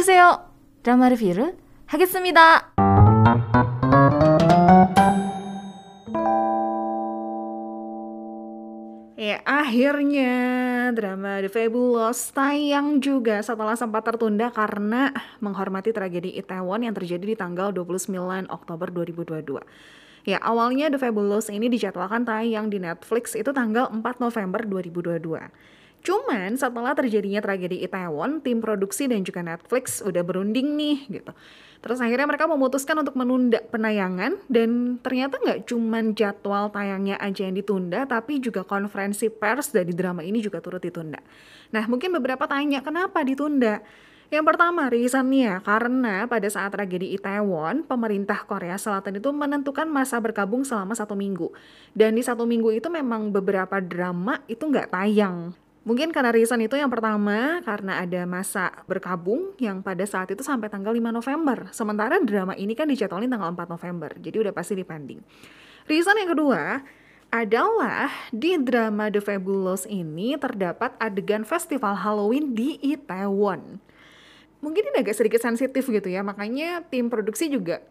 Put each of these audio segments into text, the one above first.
오세요. 드라마 리뷰를 하겠습니다. Ya, akhirnya drama The Fabulous tayang juga setelah sempat tertunda karena menghormati tragedi Itaewon yang terjadi di tanggal 29 Oktober 2022. Ya, awalnya The Fabulous ini dijadwalkan tayang di Netflix itu tanggal 4 November 2022. Cuman setelah terjadinya tragedi Itaewon, tim produksi dan juga Netflix udah berunding nih gitu. Terus akhirnya mereka memutuskan untuk menunda penayangan dan ternyata nggak cuman jadwal tayangnya aja yang ditunda, tapi juga konferensi pers dari drama ini juga turut ditunda. Nah mungkin beberapa tanya kenapa ditunda? Yang pertama reasonnya karena pada saat tragedi Itaewon, pemerintah Korea Selatan itu menentukan masa berkabung selama satu minggu. Dan di satu minggu itu memang beberapa drama itu nggak tayang. Mungkin karena reason itu yang pertama karena ada masa berkabung yang pada saat itu sampai tanggal 5 November. Sementara drama ini kan dijadwalin tanggal 4 November. Jadi udah pasti dipending. Reason yang kedua adalah di drama The Fabulous ini terdapat adegan festival Halloween di Itaewon. Mungkin ini agak sedikit sensitif gitu ya, makanya tim produksi juga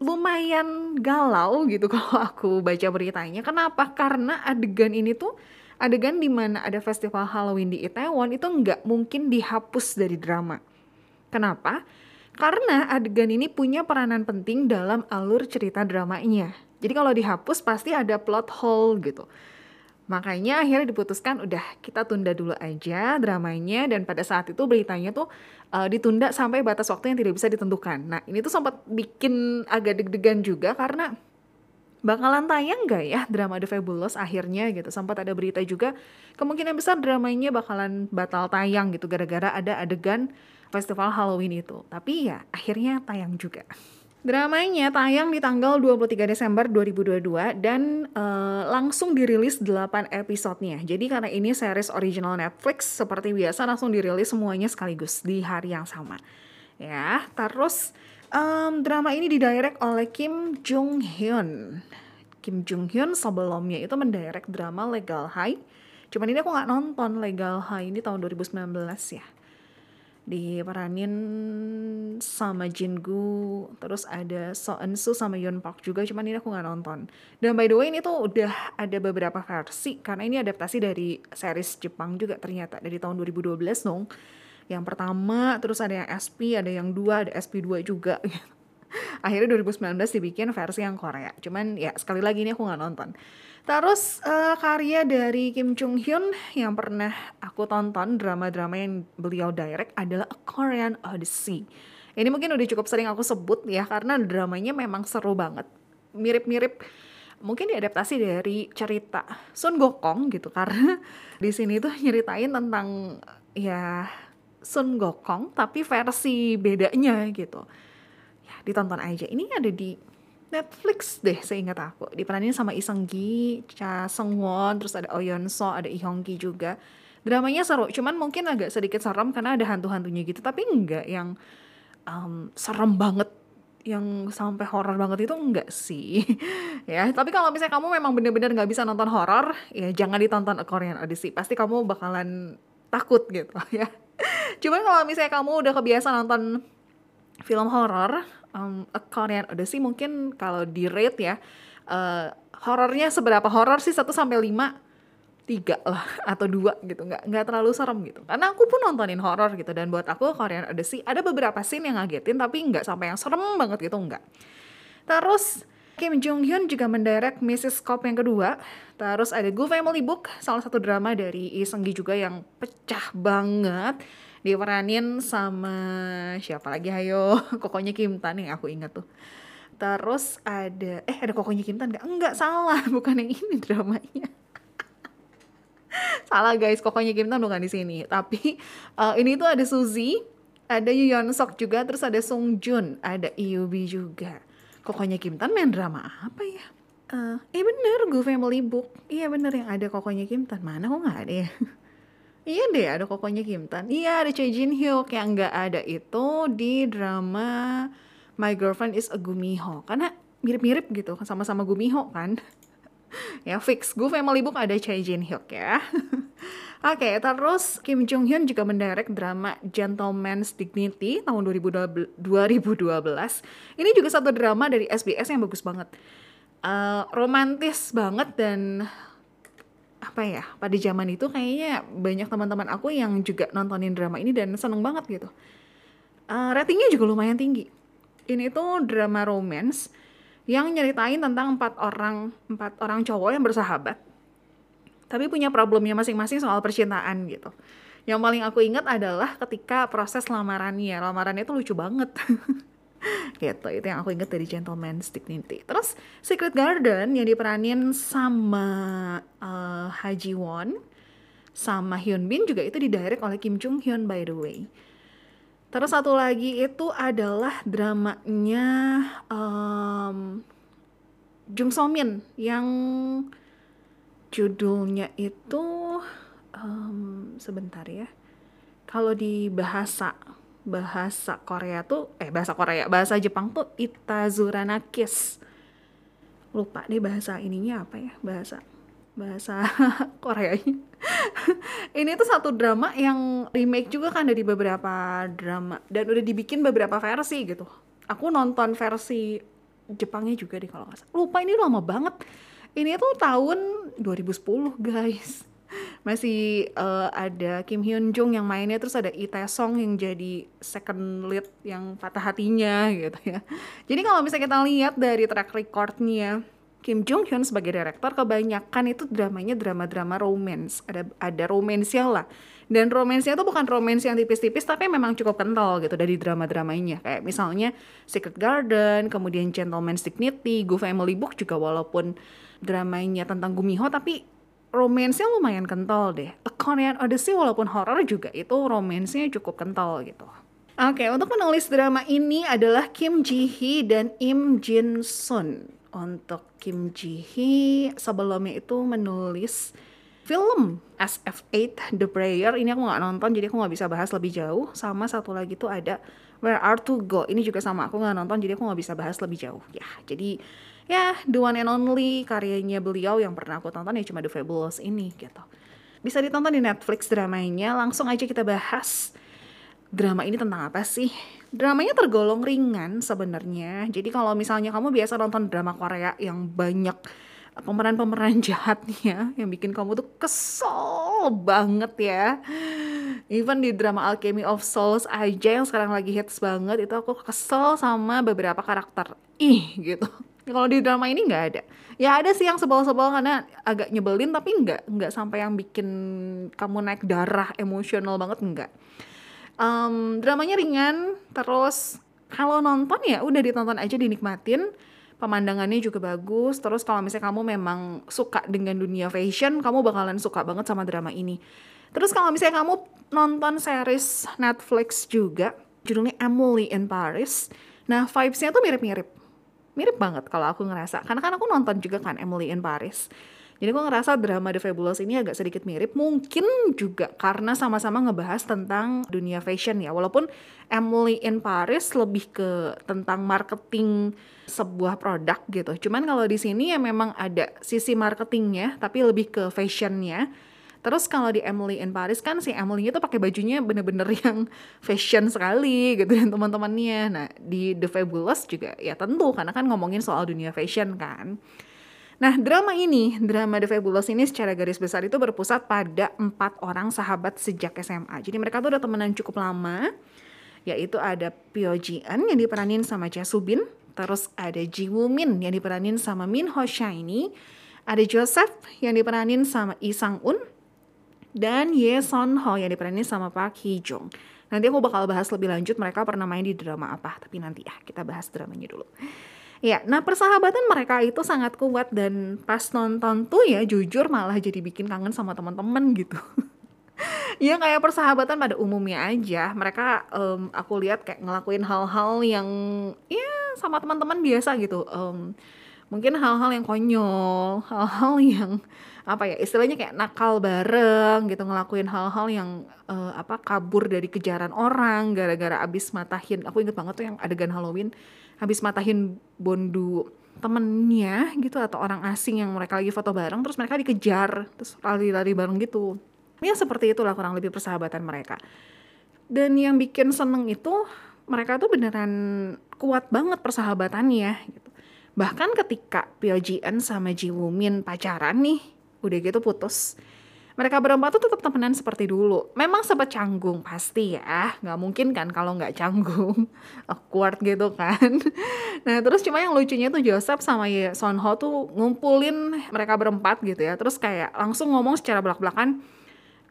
lumayan galau gitu kalau aku baca beritanya. Kenapa? Karena adegan ini tuh adegan di mana ada festival Halloween di Itaewon itu nggak mungkin dihapus dari drama. Kenapa? Karena adegan ini punya peranan penting dalam alur cerita dramanya. Jadi kalau dihapus pasti ada plot hole gitu. Makanya akhirnya diputuskan udah kita tunda dulu aja dramanya dan pada saat itu beritanya tuh uh, ditunda sampai batas waktu yang tidak bisa ditentukan. Nah ini tuh sempat bikin agak deg-degan juga karena bakalan tayang gak ya drama The Fabulous akhirnya gitu sempat ada berita juga kemungkinan besar dramanya bakalan batal tayang gitu gara-gara ada adegan festival Halloween itu tapi ya akhirnya tayang juga Dramanya tayang di tanggal 23 Desember 2022 dan uh, langsung dirilis 8 episodenya. Jadi karena ini series original Netflix seperti biasa langsung dirilis semuanya sekaligus di hari yang sama. Ya, terus Um, drama ini didirect oleh Kim Jung Hyun. Kim Jung Hyun sebelumnya itu mendirect drama Legal High. Cuman ini aku nggak nonton Legal High ini tahun 2019 ya. Diperanin sama Jin Gu, terus ada So Eun Soo sama Yoon Park juga, cuman ini aku nggak nonton. Dan by the way ini tuh udah ada beberapa versi, karena ini adaptasi dari series Jepang juga ternyata, dari tahun 2012 dong yang pertama terus ada yang SP ada yang dua ada SP2 juga. Akhirnya 2019 dibikin versi yang Korea. Cuman ya sekali lagi ini aku nggak nonton. Terus uh, karya dari Kim Chung Hyun yang pernah aku tonton drama-drama yang beliau direct adalah A Korean Odyssey. Ini mungkin udah cukup sering aku sebut ya karena dramanya memang seru banget. Mirip-mirip mungkin diadaptasi dari cerita Sun Gokong gitu karena di sini tuh nyeritain tentang ya Sun Gokong tapi versi bedanya gitu. Ya ditonton aja. Ini ada di Netflix deh seingat aku. Diperanin sama Iseng Gi, Cha Seung Won, terus ada Oh Yeon So, ada Lee Hong Ki juga. Dramanya seru cuman mungkin agak sedikit serem karena ada hantu-hantunya gitu. Tapi enggak yang um, serem banget yang sampai horor banget itu enggak sih. Ya tapi kalau misalnya kamu memang bener-bener nggak bisa nonton horor ya jangan ditonton A Korean Odyssey. Pasti kamu bakalan takut gitu ya Cuman kalau misalnya kamu udah kebiasa nonton film horor, um, A Korean Odyssey mungkin kalau di rate ya, uh, horornya seberapa horor sih? 1 sampai 5 tiga lah atau dua gitu. Nggak nggak terlalu serem gitu. Karena aku pun nontonin horor gitu. Dan buat aku Korean Odyssey ada beberapa scene yang ngagetin tapi nggak sampai yang serem banget gitu nggak. Terus Kim Jong Hyun juga mendirect Mrs. Cop yang kedua. Terus ada Good Family Book, salah satu drama dari Lee Seung Gi juga yang pecah banget. Diperanin sama siapa lagi ayo, kokonya Kim Tan yang aku ingat tuh. Terus ada, eh ada kokonya Kim Tan gak? Enggak, salah, bukan yang ini dramanya. salah guys, kokonya Kim Tan bukan di sini. Tapi uh, ini tuh ada Suzy, ada Yoo Yeon Sok juga, terus ada Sung Jun, ada IUB juga kokonya Kim Tan main drama apa ya? Uh, eh bener, Go Family Book. Iya bener yang ada kokonya Kim Tan. Mana kok nggak ada ya? iya deh ada kokonya Kim Tan. Iya ada Choi Jin Hyuk yang nggak ada itu di drama My Girlfriend is a Gumiho. Karena mirip-mirip gitu sama-sama Gumiho kan. ya fix Gu Family Book ada Choi Jin Hyuk ya Oke, okay, terus Kim Jong Hyun juga mendirect drama Gentleman's Dignity tahun 2012. Ini juga satu drama dari SBS yang bagus banget. Uh, romantis banget dan apa ya pada zaman itu kayaknya banyak teman-teman aku yang juga nontonin drama ini dan seneng banget gitu uh, ratingnya juga lumayan tinggi ini tuh drama romance yang nyeritain tentang empat orang empat orang cowok yang bersahabat. Tapi punya problemnya masing-masing soal percintaan gitu. Yang paling aku ingat adalah ketika proses lamarannya. Lamarannya itu lucu banget. Gitu itu yang aku ingat dari Gentleman's Dignity terus Secret Garden yang diperanin sama uh, Ha Ji Won sama Hyun Bin juga itu didirect oleh Kim Jung Hyun by the way Terus satu lagi itu adalah dramanya um, Jung So Min yang judulnya itu um, sebentar ya. Kalau di bahasa bahasa Korea tuh eh bahasa Korea bahasa Jepang tuh Itazurana Kiss. Lupa nih bahasa ininya apa ya bahasa bahasa Koreanya. ini tuh satu drama yang remake juga kan dari beberapa drama dan udah dibikin beberapa versi gitu. Aku nonton versi Jepangnya juga deh kalau nggak salah. Lupa ini lama banget. Ini tuh tahun 2010 guys. Masih uh, ada Kim Hyun Jung yang mainnya terus ada Lee Tae Song yang jadi second lead yang patah hatinya gitu ya. Jadi kalau misalnya kita lihat dari track recordnya Kim Jong Hyun sebagai direktur kebanyakan itu dramanya drama-drama romance. Ada ada romansnya lah. Dan romansnya itu bukan romance yang tipis-tipis tapi memang cukup kental gitu dari drama-dramanya. Kayak misalnya Secret Garden kemudian Gentleman's Dignity Go Family Book juga walaupun dramanya tentang Gumiho tapi romansnya lumayan kental deh. A Korean Odyssey walaupun horror juga itu romansnya cukup kental gitu. Oke, okay, untuk penulis drama ini adalah Kim Ji Hee dan Im Jin Sun untuk Kim Ji Hee sebelumnya itu menulis film SF8 The Prayer. Ini aku nggak nonton jadi aku nggak bisa bahas lebih jauh. Sama satu lagi tuh ada Where Are To Go? Ini juga sama aku nggak nonton jadi aku nggak bisa bahas lebih jauh. Ya jadi ya the one and only karyanya beliau yang pernah aku tonton ya cuma The Fabulous ini gitu. Bisa ditonton di Netflix dramanya langsung aja kita bahas drama ini tentang apa sih? Dramanya tergolong ringan sebenarnya. Jadi kalau misalnya kamu biasa nonton drama Korea yang banyak pemeran-pemeran jahatnya yang bikin kamu tuh kesel banget ya. Even di drama Alchemy of Souls aja yang sekarang lagi hits banget itu aku kesel sama beberapa karakter. Ih gitu. Kalau di drama ini nggak ada. Ya ada sih yang sebel-sebel karena agak nyebelin tapi nggak nggak sampai yang bikin kamu naik darah emosional banget nggak um, dramanya ringan terus kalau nonton ya udah ditonton aja dinikmatin. Pemandangannya juga bagus terus kalau misalnya kamu memang suka dengan dunia fashion kamu bakalan suka banget sama drama ini. Terus kalau misalnya kamu nonton series Netflix juga judulnya Emily in Paris nah vibesnya tuh mirip-mirip. Mirip banget kalau aku ngerasa karena kan aku nonton juga kan Emily in Paris jadi gue ngerasa drama The Fabulous ini agak sedikit mirip, mungkin juga karena sama-sama ngebahas tentang dunia fashion ya. Walaupun Emily in Paris lebih ke tentang marketing sebuah produk gitu. Cuman kalau di sini ya memang ada sisi marketingnya, tapi lebih ke fashionnya. Terus kalau di Emily in Paris kan si Emily itu pakai bajunya bener-bener yang fashion sekali gitu dan teman-temannya. Nah di The Fabulous juga ya tentu karena kan ngomongin soal dunia fashion kan. Nah, drama ini, drama The Fabulous ini secara garis besar itu berpusat pada empat orang sahabat sejak SMA. Jadi mereka tuh udah temenan cukup lama, yaitu ada Pyo Ji Eun yang diperanin sama Cha Soo Bin, terus ada Ji Woo Min yang diperanin sama Min Ho Shiny, ada Joseph yang diperanin sama Lee Sang Un, dan Ye Son Ho yang diperanin sama Park Hee Jung. Nanti aku bakal bahas lebih lanjut mereka pernah main di drama apa, tapi nanti ya kita bahas dramanya dulu. Ya, nah persahabatan mereka itu sangat kuat dan pas nonton tuh ya jujur malah jadi bikin kangen sama teman-teman gitu. ya kayak persahabatan pada umumnya aja. Mereka um, aku lihat kayak ngelakuin hal-hal yang ya sama teman-teman biasa gitu. Um, mungkin hal-hal yang konyol, hal-hal yang apa ya istilahnya kayak nakal bareng gitu ngelakuin hal-hal yang uh, apa kabur dari kejaran orang gara-gara abis matahin aku inget banget tuh yang adegan Halloween habis matahin bondu temennya gitu atau orang asing yang mereka lagi foto bareng terus mereka dikejar terus lari-lari bareng gitu. Ya seperti itulah kurang lebih persahabatan mereka. Dan yang bikin seneng itu mereka tuh beneran kuat banget persahabatannya gitu. Bahkan ketika Pyo sama Ji Woo-min pacaran nih udah gitu putus mereka berempat tuh tetap temenan seperti dulu. Memang sempat canggung pasti ya, nggak mungkin kan kalau nggak canggung, awkward gitu kan. Nah terus cuma yang lucunya tuh Joseph sama Son Ho tuh ngumpulin mereka berempat gitu ya, terus kayak langsung ngomong secara belak-belakan,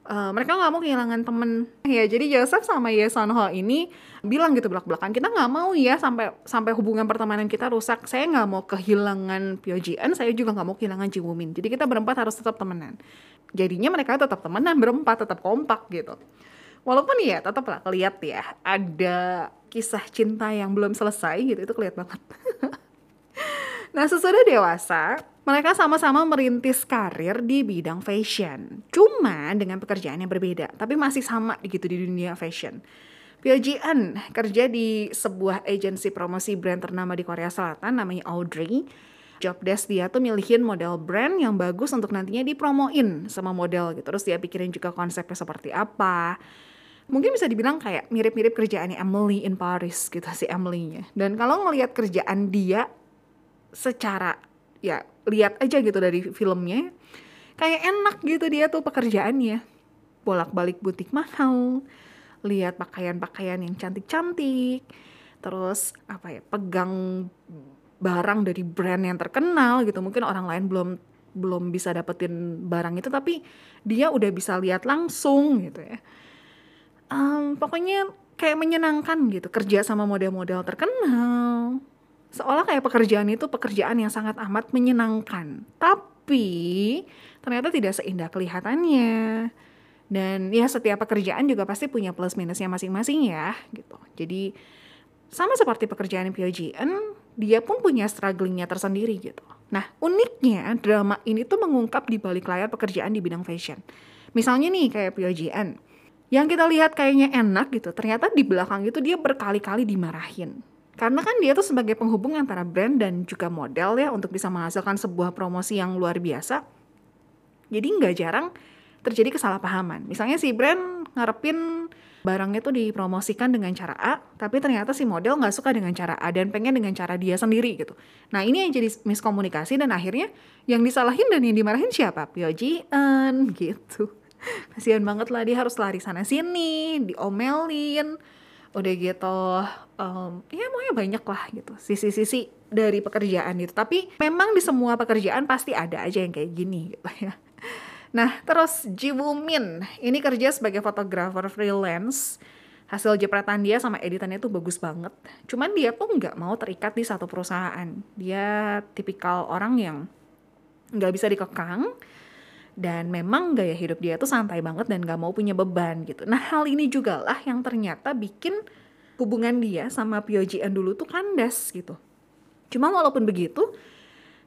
uh, mereka nggak mau kehilangan temen. Ya jadi Joseph sama Ye Son Ho ini bilang gitu belak belakan kita nggak mau ya sampai sampai hubungan pertemanan kita rusak. Saya nggak mau kehilangan Pyo Jian saya juga nggak mau kehilangan Ji Woo Min jadi kita berempat harus tetap temenan. Jadinya mereka tetap temenan berempat tetap kompak gitu. Walaupun ya tetap lah keliat ya ada kisah cinta yang belum selesai gitu itu keliat banget nah sesudah dewasa mereka sama-sama merintis karir di bidang fashion. Cuma dengan pekerjaan yang berbeda, tapi masih sama gitu di dunia fashion. Pyo Ji-eun kerja di sebuah agensi promosi brand ternama di Korea Selatan namanya Audrey. Job desk dia tuh milihin model brand yang bagus untuk nantinya dipromoin sama model gitu. Terus dia pikirin juga konsepnya seperti apa. Mungkin bisa dibilang kayak mirip-mirip kerjaannya Emily in Paris gitu si Emily-nya. Dan kalau ngelihat kerjaan dia secara ya lihat aja gitu dari filmnya kayak enak gitu dia tuh pekerjaannya. Bolak-balik butik mahal lihat pakaian-pakaian yang cantik-cantik terus apa ya pegang barang dari brand yang terkenal gitu. Mungkin orang lain belum belum bisa dapetin barang itu tapi dia udah bisa lihat langsung gitu ya. Um, pokoknya kayak menyenangkan gitu kerja sama model-model terkenal seolah kayak pekerjaan itu pekerjaan yang sangat amat menyenangkan. Tapi ternyata tidak seindah kelihatannya. Dan ya setiap pekerjaan juga pasti punya plus minusnya masing-masing ya gitu. Jadi sama seperti pekerjaan Pyo dia pun punya strugglingnya tersendiri gitu. Nah uniknya drama ini tuh mengungkap di balik layar pekerjaan di bidang fashion. Misalnya nih kayak Pyo yang kita lihat kayaknya enak gitu, ternyata di belakang itu dia berkali-kali dimarahin karena kan dia tuh sebagai penghubung antara brand dan juga model ya untuk bisa menghasilkan sebuah promosi yang luar biasa. Jadi nggak jarang terjadi kesalahpahaman. Misalnya si brand ngarepin barangnya tuh dipromosikan dengan cara A, tapi ternyata si model nggak suka dengan cara A dan pengen dengan cara dia sendiri gitu. Nah ini yang jadi miskomunikasi dan akhirnya yang disalahin dan yang dimarahin siapa? Pyojian gitu. Kasihan banget lah dia harus lari sana sini, diomelin udah gitu um, ya pokoknya banyak lah gitu. Sisi-sisi dari pekerjaan itu. Tapi memang di semua pekerjaan pasti ada aja yang kayak gini gitu ya. Nah terus Ji Woo Min. Ini kerja sebagai fotografer freelance. Hasil jepretan dia sama editannya tuh bagus banget. Cuman dia tuh nggak mau terikat di satu perusahaan. Dia tipikal orang yang nggak bisa dikekang dan memang gaya hidup dia tuh santai banget dan gak mau punya beban gitu. Nah hal ini juga lah yang ternyata bikin hubungan dia sama Pyo Ji-an dulu tuh kandas gitu. Cuma walaupun begitu,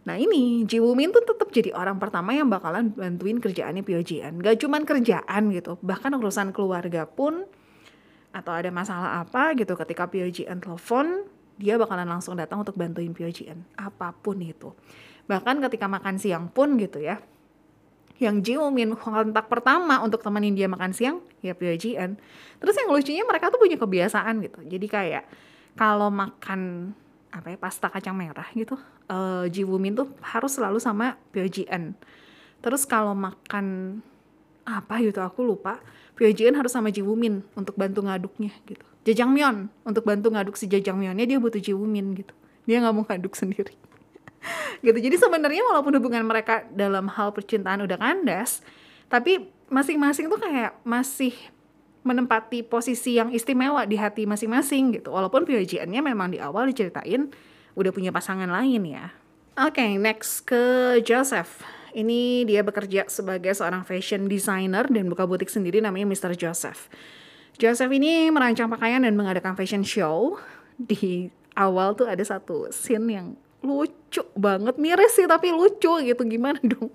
nah ini Ji Woo Min tuh tetap jadi orang pertama yang bakalan bantuin kerjaannya Pyo Ji-an. Gak cuman kerjaan gitu, bahkan urusan keluarga pun atau ada masalah apa gitu ketika Pyo Ji-an telepon, dia bakalan langsung datang untuk bantuin Pyo Ji-an. Apa pun itu. Bahkan ketika makan siang pun gitu ya, yang Jiwomin kontak pertama untuk temenin dia makan siang ya Pyojian terus yang lucunya mereka tuh punya kebiasaan gitu. Jadi kayak kalau makan apa ya pasta kacang merah gitu uh, Jiwomin tuh harus selalu sama Pyojian terus kalau makan apa gitu aku lupa. Pyojian harus sama Jiwomin untuk bantu ngaduknya gitu. Jajangmyeon untuk bantu ngaduk si Jajangmyeonnya dia butuh Jiwomin gitu. Dia nggak mau ngaduk sendiri gitu. Jadi sebenarnya walaupun hubungan mereka dalam hal percintaan udah kandas tapi masing-masing tuh kayak masih menempati posisi yang istimewa di hati masing-masing gitu. Walaupun POJ-nya memang di awal diceritain udah punya pasangan lain ya. Oke okay, next ke Joseph. Ini dia bekerja sebagai seorang fashion designer dan buka butik sendiri namanya Mr. Joseph. Joseph ini merancang pakaian dan mengadakan fashion show. Di awal tuh ada satu scene yang lucu banget. Miris sih tapi lucu gitu. Gimana dong?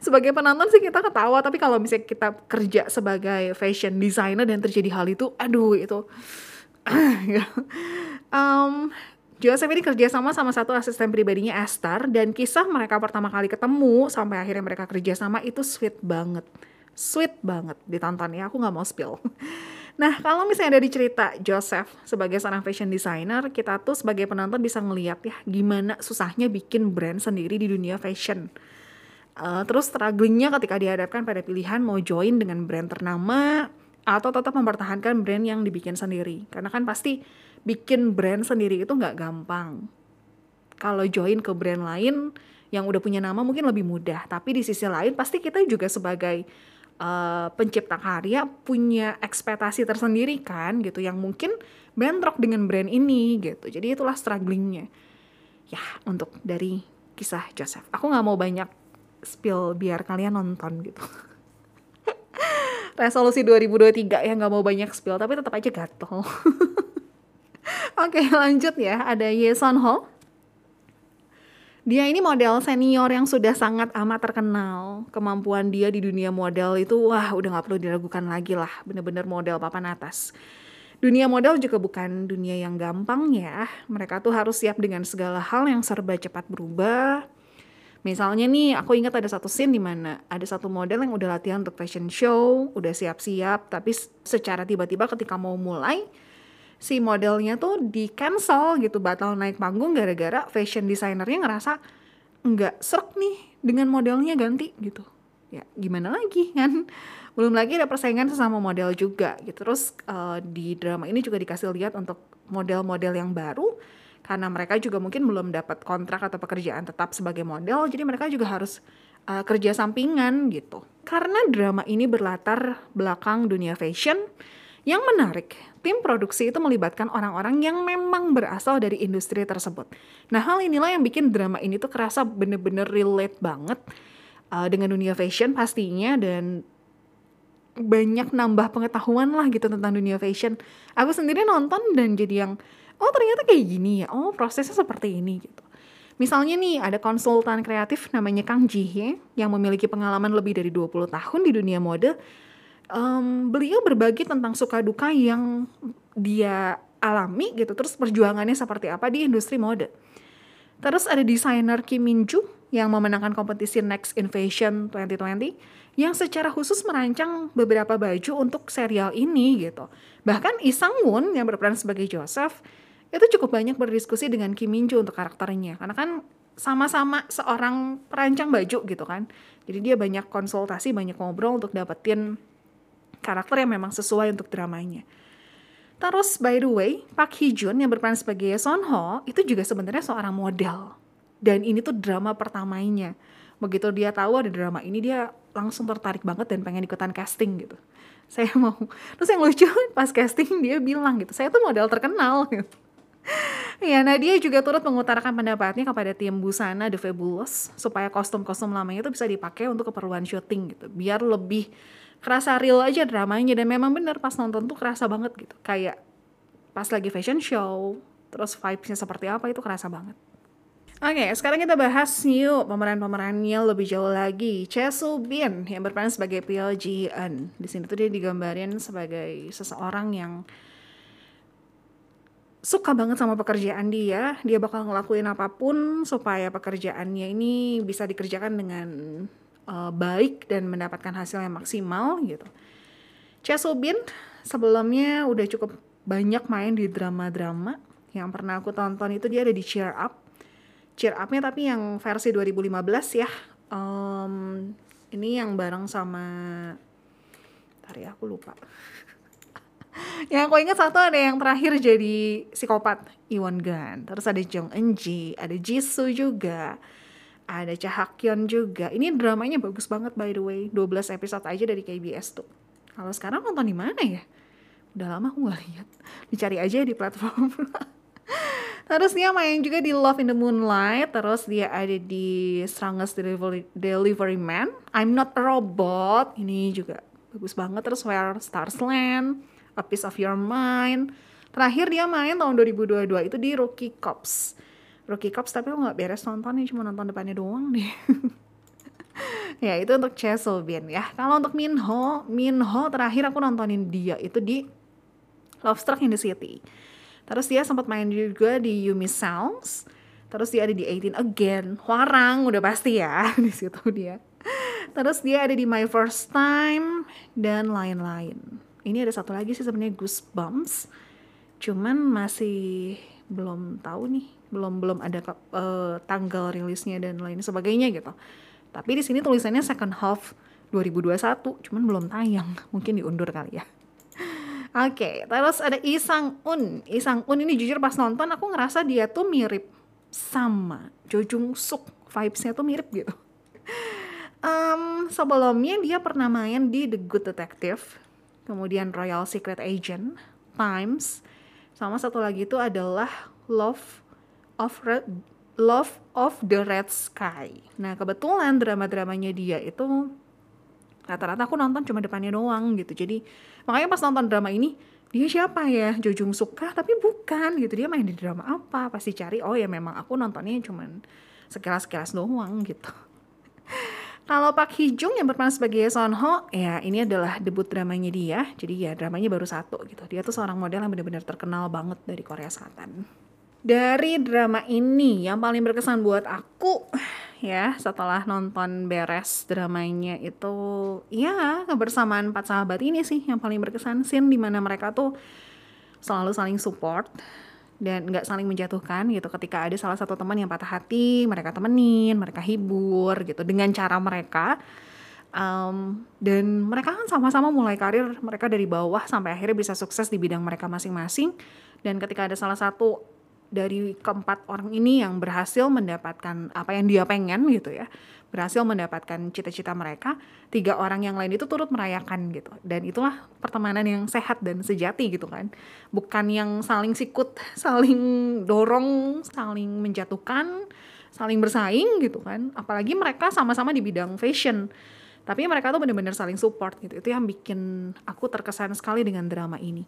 Sebagai penonton sih kita ketawa tapi kalau misalnya kita kerja sebagai fashion designer dan terjadi hal itu aduh itu. Um, Joseph ini kerja sama sama satu asisten pribadinya Esther dan kisah mereka pertama kali ketemu sampai akhirnya mereka kerja sama itu sweet banget. Sweet banget ditonton ya, aku nggak mau spill. Nah, kalau misalnya ada di cerita Joseph sebagai seorang fashion designer, kita tuh sebagai penonton bisa ngeliat ya gimana susahnya bikin brand sendiri di dunia fashion. Uh, terus strugglingnya ketika dihadapkan pada pilihan mau join dengan brand ternama atau tetap mempertahankan brand yang dibikin sendiri. Karena kan pasti bikin brand sendiri itu nggak gampang. Kalau join ke brand lain yang udah punya nama mungkin lebih mudah. Tapi di sisi lain pasti kita juga sebagai uh, pencipta karya punya ekspektasi tersendiri kan gitu yang mungkin bentrok dengan brand ini gitu. Jadi itulah strugglingnya. Ya untuk dari kisah Joseph. Aku nggak mau banyak spill biar kalian nonton gitu. Resolusi 2023 ya nggak mau banyak spill tapi tetap aja gatel. Oke lanjut ya. Ada Yeson Ho dia ini model senior yang sudah sangat amat terkenal. Kemampuan dia di dunia model itu wah udah gak perlu diragukan lagi lah. Bener-bener model papan atas. Dunia model juga bukan dunia yang gampang ya. Mereka tuh harus siap dengan segala hal yang serba cepat berubah. Misalnya nih, aku ingat ada satu scene di mana ada satu model yang udah latihan untuk fashion show, udah siap-siap, tapi secara tiba-tiba ketika mau mulai, si modelnya tuh di cancel gitu batal naik panggung gara-gara fashion designernya ngerasa nggak serak nih dengan modelnya ganti gitu. Ya gimana lagi kan? Belum lagi ada persaingan sesama model juga gitu. Terus uh, di drama ini juga dikasih lihat untuk model-model yang baru karena mereka juga mungkin belum dapat kontrak atau pekerjaan tetap sebagai model jadi mereka juga harus uh, kerja sampingan gitu. Karena drama ini berlatar belakang dunia fashion yang menarik tim produksi itu melibatkan orang-orang yang memang berasal dari industri tersebut. Nah, hal inilah yang bikin drama ini tuh kerasa bener-bener relate banget uh, dengan dunia fashion pastinya dan banyak nambah pengetahuan lah gitu tentang dunia fashion. Aku sendiri nonton dan jadi yang oh ternyata kayak gini ya. Oh, prosesnya seperti ini gitu. Misalnya nih ada konsultan kreatif namanya Kang Ji Hye yang memiliki pengalaman lebih dari 20 tahun di dunia mode um, beliau berbagi tentang suka duka yang dia alami gitu. Terus perjuangannya seperti apa di industri mode. Terus ada desainer Kim Min Joo yang memenangkan kompetisi Next Invasion 2020 yang secara khusus merancang beberapa baju untuk serial ini gitu. Bahkan Lee Sang yang berperan sebagai Joseph itu cukup banyak berdiskusi dengan Kim Min Joo untuk karakternya. Karena kan sama-sama seorang perancang baju gitu kan. Jadi dia banyak konsultasi banyak ngobrol untuk dapetin karakter yang memang sesuai untuk dramanya. Terus by the way, Park Hee Jun yang berperan sebagai Son Ho itu juga sebenarnya seorang model. Dan ini tuh drama pertamanya. Begitu dia tahu ada drama ini dia langsung tertarik banget dan pengen ikutan casting gitu. Saya mau. Terus yang lucu pas casting dia bilang gitu, saya tuh model terkenal gitu. Ya, nah dia juga turut mengutarakan pendapatnya kepada tim busana The Fabulous supaya kostum-kostum lamanya itu bisa dipakai untuk keperluan syuting gitu, biar lebih kerasa real aja dramanya dan memang bener pas nonton tuh kerasa banget gitu kayak pas lagi fashion show terus vibesnya seperti apa itu kerasa banget Oke, okay, sekarang kita bahas new pemeran-pemerannya lebih jauh lagi. Soo Bin yang berperan sebagai Pyo Ji Eun. Di sini tuh dia digambarin sebagai seseorang yang suka banget sama pekerjaan dia. Dia bakal ngelakuin apa pun supaya pekerjaannya ini bisa dikerjakan dengan uh, baik dan mendapatkan hasil yang maksimal gitu. Chesobin sebelumnya udah cukup banyak main di drama-drama yang pernah aku tonton itu dia ada di Cheer Up. Cheer Up-nya tapi yang versi 2015 ya. Um, ini yang bareng sama Tari ya, aku lupa. yang aku ingat satu ada yang terakhir jadi psikopat Iwon Gun. Terus ada Jung Eun Ji, ada Jisoo juga ada Cahakyon juga. Ini dramanya bagus banget by the way. 12 episode aja dari KBS tuh. Kalau sekarang nonton di mana ya? Udah lama aku gak lihat. Dicari aja di platform. terus dia main juga di Love in the Moonlight. Terus dia ada di Strongest Delivery, Delivery Man. I'm Not a Robot. Ini juga bagus banget. Terus Where Stars Land. A Piece of Your Mind. Terakhir dia main tahun 2022 itu di Rookie Cops Rookie Cops tapi aku nggak beres nonton nih cuma nonton depannya doang deh ya itu untuk Cheselbian ya kalau untuk Minho Minho terakhir aku nontonin dia itu di Love Struck in the City Terus dia sempat main juga di You Miss Sounds. Terus dia ada di 18 Again. Warang udah pasti ya di situ dia. Terus dia ada di My First Time dan lain-lain. Ini ada satu lagi sih sebenarnya Goosebumps. Cuman masih belum tahu nih, belum belum ada uh, tanggal rilisnya dan lain sebagainya gitu. Tapi di sini tulisannya second half 2021, cuman belum tayang. Mungkin diundur kali ya. Oke, okay, terus ada Isang Un. Isang Un ini jujur pas nonton aku ngerasa dia tuh mirip sama Jo Jung Suk. Vibesnya tuh mirip gitu. Um, sebelumnya dia pernah main di The Good Detective, kemudian Royal Secret Agent, Times, sama satu lagi itu adalah Love of Red, Love of the Red Sky. Nah kebetulan drama-dramanya dia itu rata-rata aku nonton cuma depannya doang gitu jadi makanya pas nonton drama ini dia siapa ya Jo Jung Suk tapi bukan gitu dia main di drama apa pasti cari oh ya memang aku nontonnya cuma sekilas-sekilas doang gitu kalau Pak Hee Jung yang berperan sebagai Son Ho, ya ini adalah debut dramanya dia. Jadi ya dramanya baru satu gitu. Dia tuh seorang model yang benar-benar terkenal banget dari Korea Selatan. Dari drama ini yang paling berkesan buat aku ya setelah nonton beres dramanya itu ya kebersamaan empat sahabat ini sih yang paling berkesan scene di mana mereka tuh selalu saling support dan nggak saling menjatuhkan gitu. Ketika ada salah satu teman yang patah hati mereka temenin mereka hibur gitu dengan cara mereka um, dan mereka kan sama-sama mulai karir mereka dari bawah sampai akhirnya bisa sukses di bidang mereka masing-masing. Dan ketika ada salah satu dari keempat orang ini yang berhasil mendapatkan apa yang dia pengen gitu ya berhasil mendapatkan cita-cita mereka tiga orang yang lain itu turut merayakan gitu. Dan itulah pertemanan yang sehat dan sejati gitu kan. Bukan yang saling sikut saling dorong saling menjatuhkan saling bersaing gitu kan. Apalagi mereka sama-sama di bidang fashion. Tapi mereka tuh benar-benar saling support gitu. Itu yang bikin aku terkesan sekali dengan drama ini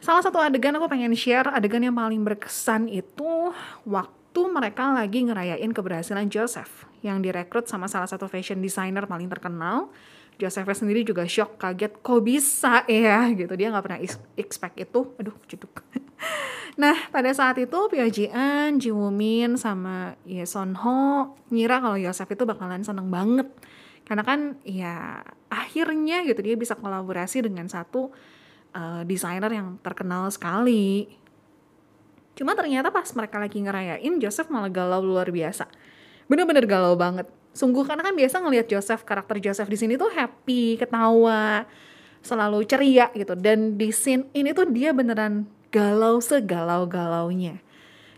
Salah satu adegan aku pengen share, adegan yang paling berkesan itu waktu mereka lagi ngerayain keberhasilan Joseph yang direkrut sama salah satu fashion designer paling terkenal. Joseph sendiri juga shock, kaget, kok bisa ya gitu. Dia nggak pernah expect itu. Aduh, ceduk. nah, pada saat itu Pyo Ji-an, Ji Woo-min, sama Ye Son Ho ngira kalau Joseph itu bakalan seneng banget. Karena kan ya akhirnya gitu dia bisa kolaborasi dengan satu uh, desainer yang terkenal sekali. Cuma ternyata pas mereka lagi ngerayain, Joseph malah galau luar biasa. Bener-bener galau banget. Sungguh karena kan biasa ngelihat Joseph, karakter Joseph di sini tuh happy, ketawa, selalu ceria gitu. Dan di scene ini tuh dia beneran galau segalau-galaunya.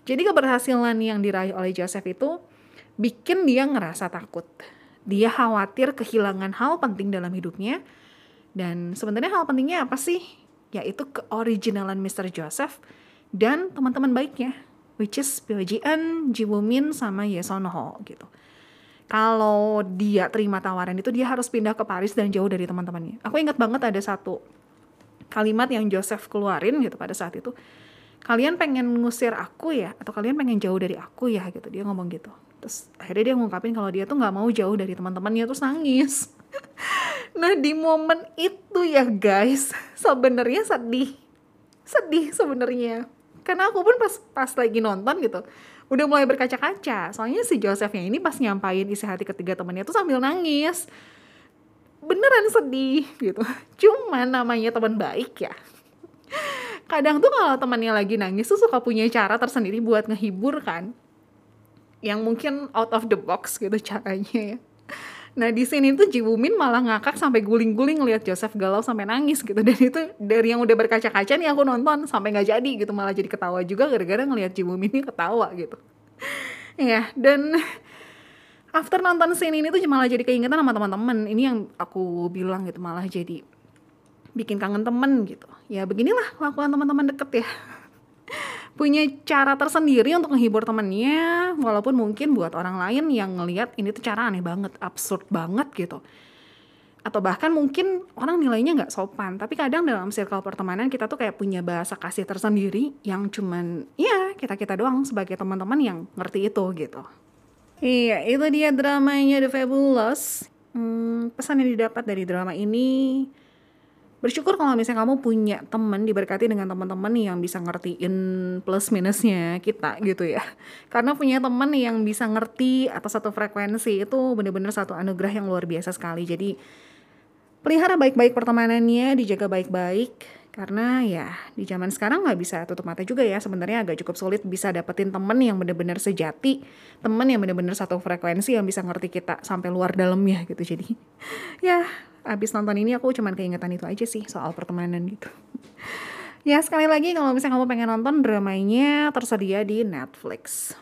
Jadi keberhasilan yang diraih oleh Joseph itu bikin dia ngerasa takut. Dia khawatir kehilangan hal penting dalam hidupnya. Dan sebenarnya hal pentingnya apa sih? Yaitu keoriginalan Mr. Joseph dan teman-teman baiknya which is Pyo Ji-eun, Ji Woo-min sama Ye Son Ho gitu. Kalau dia terima tawaran itu dia harus pindah ke Paris dan jauh dari teman-temannya. Aku ingat banget ada satu kalimat yang Joseph keluarin gitu pada saat itu. Kalian pengen ngusir aku ya atau kalian pengen jauh dari aku ya gitu. Dia ngomong gitu. Terus akhirnya dia ngungkapin kalau dia tuh nggak mau jauh dari teman-temannya terus nangis. nah di momen itu ya guys sebenarnya sedih. Sedih sebenarnya. Karena aku pun pas pas lagi nonton gitu udah mulai berkaca-kaca. Soalnya si Josephnya ini pas nyampain isi hati ketiga temannya tuh sambil nangis. Beneran sedih gitu. Cuman namanya teman baik ya. Kadang tuh kalau temannya lagi nangis tuh suka punya cara tersendiri buat ngehibur kan. Yang mungkin out of the box gitu caranya ya Nah di sini tuh Ji Min malah ngakak sampai guling-guling ngeliat Joseph galau sampai nangis gitu dan itu dari yang udah berkaca-kaca nih aku nonton sampai nggak jadi gitu malah jadi ketawa juga gara-gara ngeliat Ji Min ini ketawa gitu. ya dan after nonton scene ini tuh malah jadi keingetan sama teman-teman ini yang aku bilang gitu malah jadi bikin kangen temen gitu. Ya beginilah kelakuan teman-teman deket ya punya cara tersendiri untuk menghibur temennya walaupun mungkin buat orang lain yang ngelihat ini tuh cara aneh banget absurd banget gitu. Atau bahkan mungkin orang nilainya nggak sopan tapi kadang dalam circle pertemanan kita tuh kayak punya bahasa kasih tersendiri yang cuman ya kita kita doang sebagai teman-teman yang ngerti itu gitu. Iya itu dia dramanya The Fabulous. Hmm, pesan yang didapat dari drama ini bersyukur kalau misalnya kamu punya temen diberkati dengan teman-teman yang bisa ngertiin plus minusnya kita gitu ya. Karena punya temen yang bisa ngerti atas satu frekuensi itu bener-bener satu anugerah yang luar biasa sekali. Jadi pelihara baik-baik pertemanannya dijaga baik-baik karena ya di zaman sekarang nggak bisa tutup mata juga ya. Sebenarnya agak cukup sulit bisa dapetin temen yang bener-bener sejati temen yang bener-bener satu frekuensi yang bisa ngerti kita sampai luar dalamnya gitu. Jadi ya abis nonton ini aku cuman keingetan itu aja sih soal pertemanan gitu. Ya sekali lagi kalau misalnya kamu pengen nonton dramanya tersedia di Netflix.